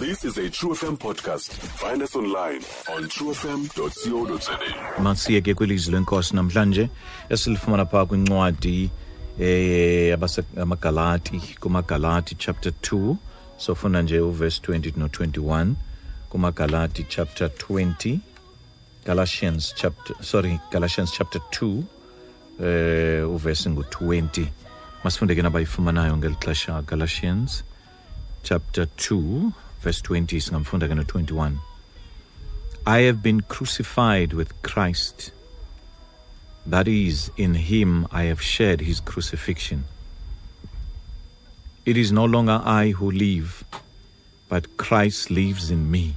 This is a True FM podcast. Find us online on truefm.co.za. masiye ke kwilizwi lenkosi namhlanje esilifumana phaa kwincwadi eh amagalati kumagalati chapter 2 sofunda nje uverse 20 no21 kumagalati chapter 20 galatians chapter sorry galatians chapter 2 eh uverse ngu20 masifunde ke nabayifumanayo ngeli xesha galatians chapter 2 verse 20 singamfunda ke no21 I have been crucified with Christ. That is, in him I have shared his crucifixion. It is no longer I who live, but Christ lives in me.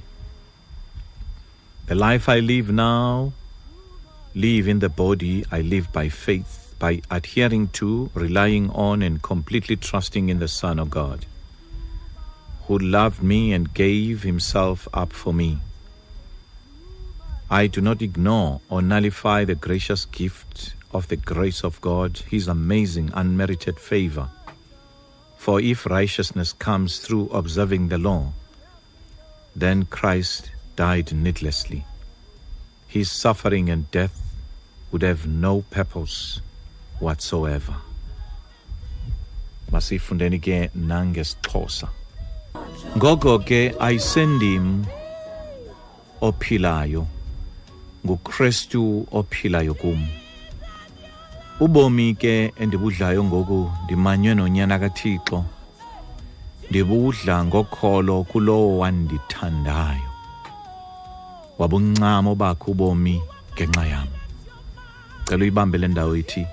The life I live now, live in the body, I live by faith, by adhering to, relying on, and completely trusting in the Son of God, who loved me and gave himself up for me. I do not ignore or nullify the gracious gift of the grace of God, His amazing unmerited favor. For if righteousness comes through observing the law, then Christ died needlessly. His suffering and death would have no purpose whatsoever. Masifundeni ke nangesixhosa. Ngoko ke ayisendim ophilayo nguKristu ophilayo kum. Ubomi ke endibudlayo ngoku ndimanywe nonyana kaThixo. Ndibudla ngokholo kulowo wandithandayo. Wabuncamo bakho ubomi ngenxa yam. Cela uyibambe le ndawo ithi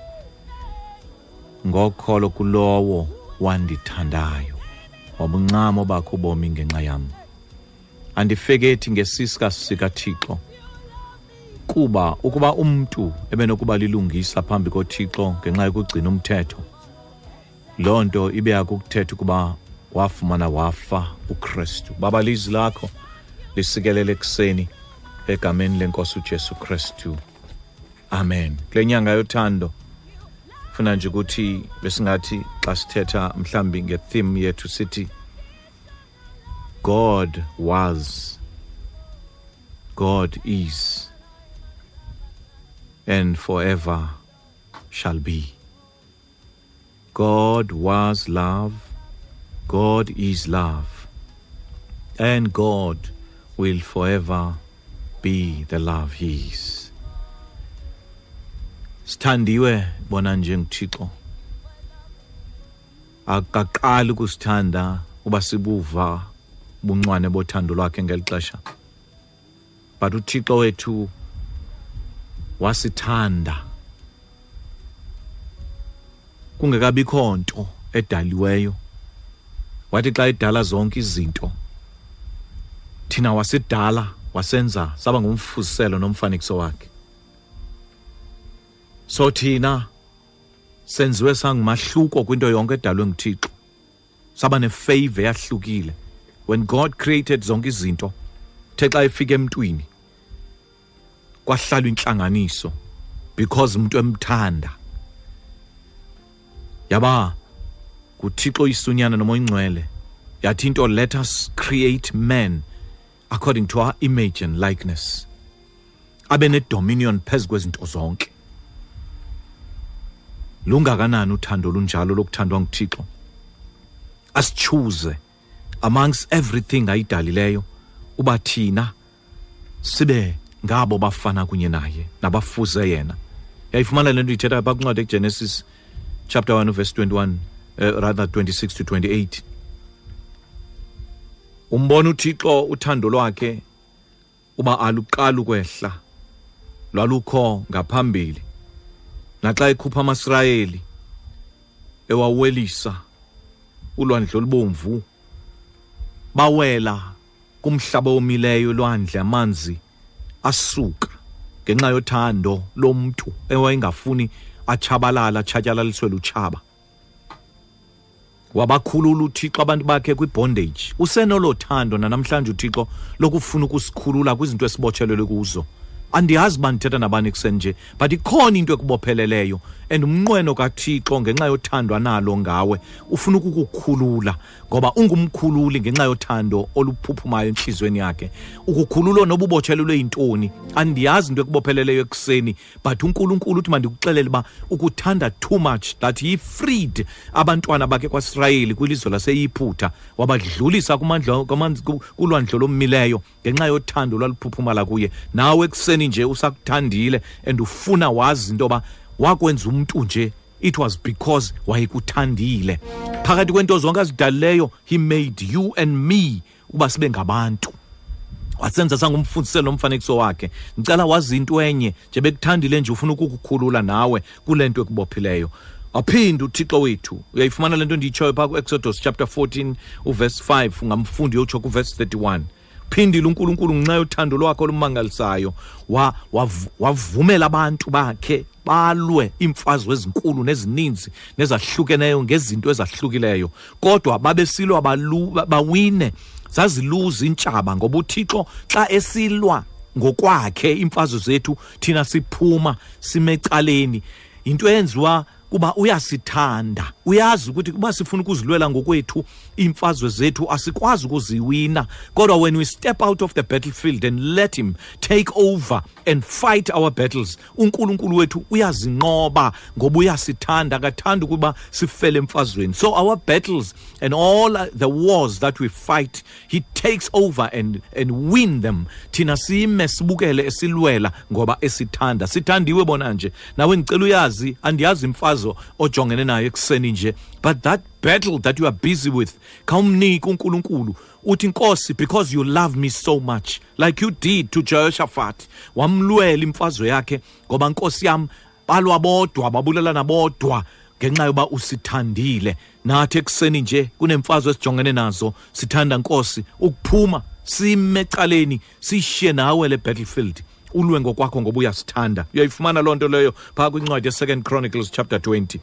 ngokholo kulowo wandithandayo. Wabuncamo bakho ubomi ngenxa yam. Andifekethi ngesisika sikaThixo. kuba ukuba umntu ebenokuba lilungisa phambi koThixo ngenxa yokugcina umthetho loo nto ibe yakukuthetha ukuba wafumana wafa uKristu baba lizwi lakho lisikelele ekuseni egameni lenkosi uJesu Kristu amen kule nyanga yothando funa nje ukuthi besingathi xa sithetha mhlambi ngetheme yethu sithi God was God is and forever shall be. God was love, God is love, and God will forever be the love He is. Sithandiwe bona nje nguThixo. Akaqali ukusithanda uba sibuva buncwane bothando lwakhe ngeli xesha. But uThixo wethu wasithanda kungekabikho nto edaliweyo wathi xa edala zonke izinto thina wasidala wasenza saba ngumfuziselo nomfanekiso wakhe so thina senziwe sangumahluko kwinto yonke edalwe nguthixo. Saba nefavor yahlukile when god created zonke izinto the xa efika emntwini. Kwahlalwa intlanganiso because umuntu emthanda. Yaba kuthixo isunyana nomoya ingcwele yathi into let us create man according to our image and likeness. Abe nedominion phezu kwezinto zonke. Lungakanani uthando lunjalo lokuthandwa nguthixo? Asichuze amongst everything ayidalileyo uba thina sibe ngabo bafana kunye naye nabafuze yena. Yayifumana le nto ithetha pha kwincwadi ekugenesis chapter 1 verse 21 uh, rather 26 to 28 umbona uthixo uthando lwakhe uba aluqali ukwehla lwalukho ngaphambili. Naxa ekhupha amasirayeli ewawelisa ulwandle olubomvu bawela kumhlaba omileyo lwandle amanzi asuka ngenxa yothando lomntu ewayengafuni atshabalala atshatyalaliswe lutshaba. Wabakhulula uthixo abantu bakhe kwibondage. Usenolo thando nanamhlanje uthixo lokufuna ukusikhulula kwizinto esibotshelelwe kuzo. Andiyazi uba ndithetha nabani ekuseni nje but ikhona into ekubopheleleyo and umnqweno kathixo ngenxa yothandwa nalo ngawe ufuna ukukukhulula ngoba ungumkhululi ngenxa yothando oluphuphumayo entliziyweni yakhe. Ukukhululwa noba ubotshelelwe yintoni? Andiyazi into ekubopheleleyo ekuseni but unkulunkulu uthi mandikuxelele uba ukuthanda too much that he freed abantwana bakhe kwaisrayeli kwilizwe laseyiphutha wabadlulisa kulwandlo lommileyo ngenxa yothando lwaluphuphumala kuye. Nawe ekuseni nje usakuthandile and ufuna wazi into yoba wakwenza umntu nje it was because wayekuthandile. Phakathi kwento zonke azidalileyo he made you and me uba sibe ngabantu. Wasenza sangumfundiselo nomfanekiso wakhe. Ngicela wazi into enye nje bekuthandile nje ufuna ukukukhulula nawe kule nto ekubophileyo. Waphinde uthixo wethu uyayifumana le nto ndiyitshoyo phaa ku-exodus chapter 14 uverse 5 ungamfundi uyotsho kuverse 31 phindile unkulunkulu ngenxa yothando lwakho olumangalisayo wa- wav- wavumela abantu bakhe balwe iimfazwe ezinkulu nezininzi nezahlukeneyo ngezinto ezahlukileyo. Kodwa babesilwa bawine zaziluza intshaba ngoba uthixo xa esilwa ngokwakhe iimfazwe zethu thina siphuma simecaleni yinto eyenziwa kuba uyasithanda. Uyazi ukuthi kuba sifuna ukuzilwela ngokwethu iimfazwe zethu asikwazi ukuziwina. Kodwa when we step out of the battlefield and let him take over and fight our battles unkulunkulu wethu uyazinqoba ngoba uyasithanda. Akathanda ukuba sifele emfazweni. So our battles and all the wars that we fight he takes over and, and win them. Thina sime sibukele esilwela ngoba esithanda. Sithandiwe bona nje. Nawe ngicela uyazi andiyazi imfazo ojongene nayo ekuseni nje. But that battle that you are busy with khawumnike unkulunkulu. Uthi nkosi because you love me so much like you did to jehoshaphat wamlwela imfazwe yakhe ngoba nkosi yam balwa bodwa babulelana bodwa ngenxa yoba usithandile. Nathi ekuseni nje kunemfazwe esijongene nazo sithanda nkosi ukuphuma simecaleni siyishiye nawe le battlefield. Ulwe ngokwakho ngoba uyasithanda uyayifumana loo nto leyo phaa kwincwadi ye-second chronicles chapter 20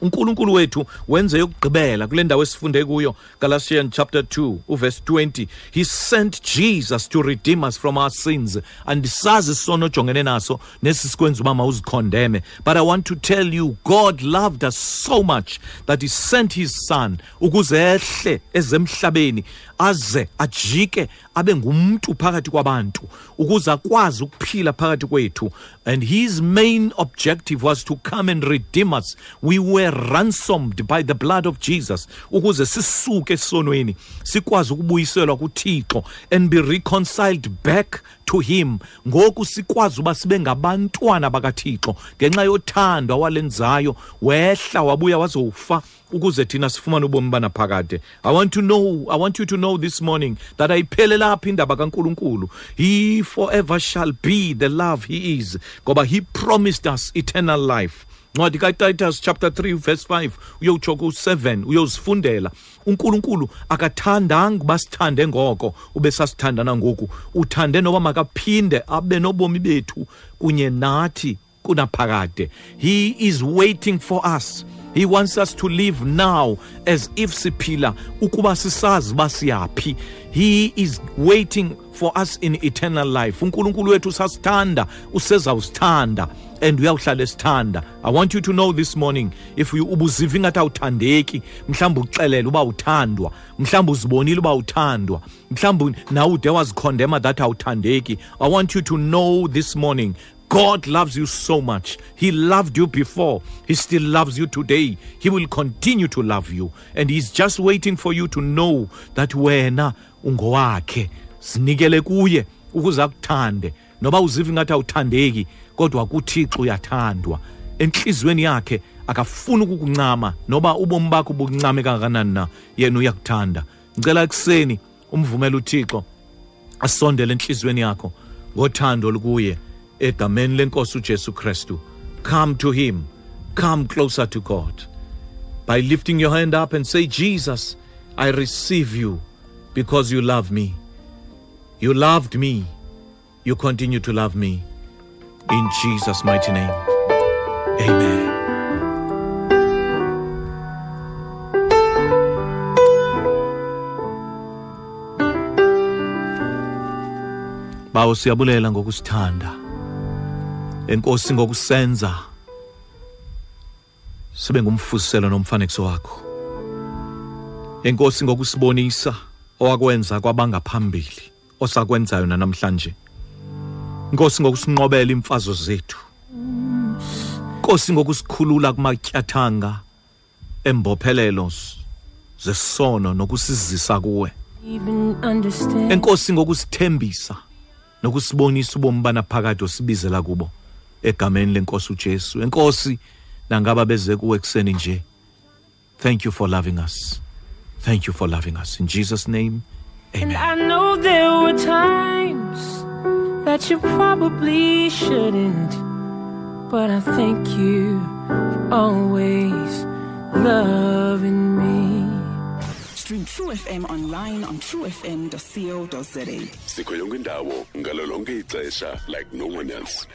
unkulunkulu wethu wenze yokugqibela kule ndawo esifunde kuyo galatians chapter 2 uverse 20 he sent jesus to redeem us from our sins. Andisazi isono ojongene naso nesi sikwenza uba mawuzikhondeme. But i want to tell you god loved us so much that he sent his son ukuze ehle ezemhlabeni aze ajike abe ngumntu phakathi kwabantu ukuze akwazi ukuphila phakathi kwethu. And his main objective was to come and redeem us. We were ransomed by the blood of jesus ukuze sisuke esonweni sikwazi ukubuyiselwa kuthixo and be reconciled back to him. Ngoku sikwazi uba sibe ngabantwana bakathixo ngenxa yothando awalenzayo wehla wabuya wazowufa ukuze thina sifumane ubomi banaphakade. I want to know i want you to know this morning that ayiphelelaphi indaba kankulunkulu. He forever shall be the love he is ngoba he promised us eternal life. Ncwadi katitus chapter 3 verse 5 uyowutsho ku-7 uyozifundela. Unkulunkulu akathandanga uba sithande ngoko ube sasithandana ngoku uthande noba makaphinde abe nobomi bethu kunye nathi kunaphakade. He is waiting for us he wants us to live now as if siphila ukuba sisazi uba siyaphi. He is waiting for us in eternal life. Unkulunkulu wethu usasithanda usezawusithanda and uyawuhlala esithanda. I want you to know this morning if you- ubuziva ingathi awuthandeki mhlawumbe uxelele uba uthandwa mhlawumbe uzibonile uba uthandwa mhlawumbe nawe ude wazikhondema that awuthandeki. I want you to know this morning God loves you so much. He loved you before. He still loves you today. He will continue to love you. And He's just waiting for you to know that wena ungowakhe. Sinikele kuye ukuze akuthande. Noba uziva ngathi awuthandeki, kodwa kuThixo uyathandwa. Enhlizweni yakhe akafuni ukukuncama noba ubomi bakho buncame kangakanani na, yena uyakuthanda. Ngicela ekuseni umvumele uThixo asondele enhlizweni yakho ngothando lukuye egameni lenkosi uJesu Kristu come to him. Come closer to God. By lifting your hand up and say Jesus I receive you because you love me. You loved me. You continue to love me. In Jesus mighty name. Amen. Bawo siyabulela ngokusithanda enkosi ngokusenza sibe ngumfuselo nomfanekiso wakho. Enkosi ngokusibonisa owakwenza kwabangaphambili osakwenzayo namhlanje Nkosi ngokusinqobela imfazo zethu. Nkosi ngokusikhulula kumatyathanga embophelelo zesono nokusizisa kuwe. Enkosi ngokusithembisa nokusibonisa ubomi banaphakade osibizela kubo. Egameni lenkosi uJesu. Enkosi nangaba beze kuwe ekseni nje thank you for loving us. Thank you for loving us. In Jesus name And I know there were times that you probably shouldn't, but I thank you for always loving me. Stream True FM online on truefm.co.za. sikho yonke indawo ngalo ixesha like no one else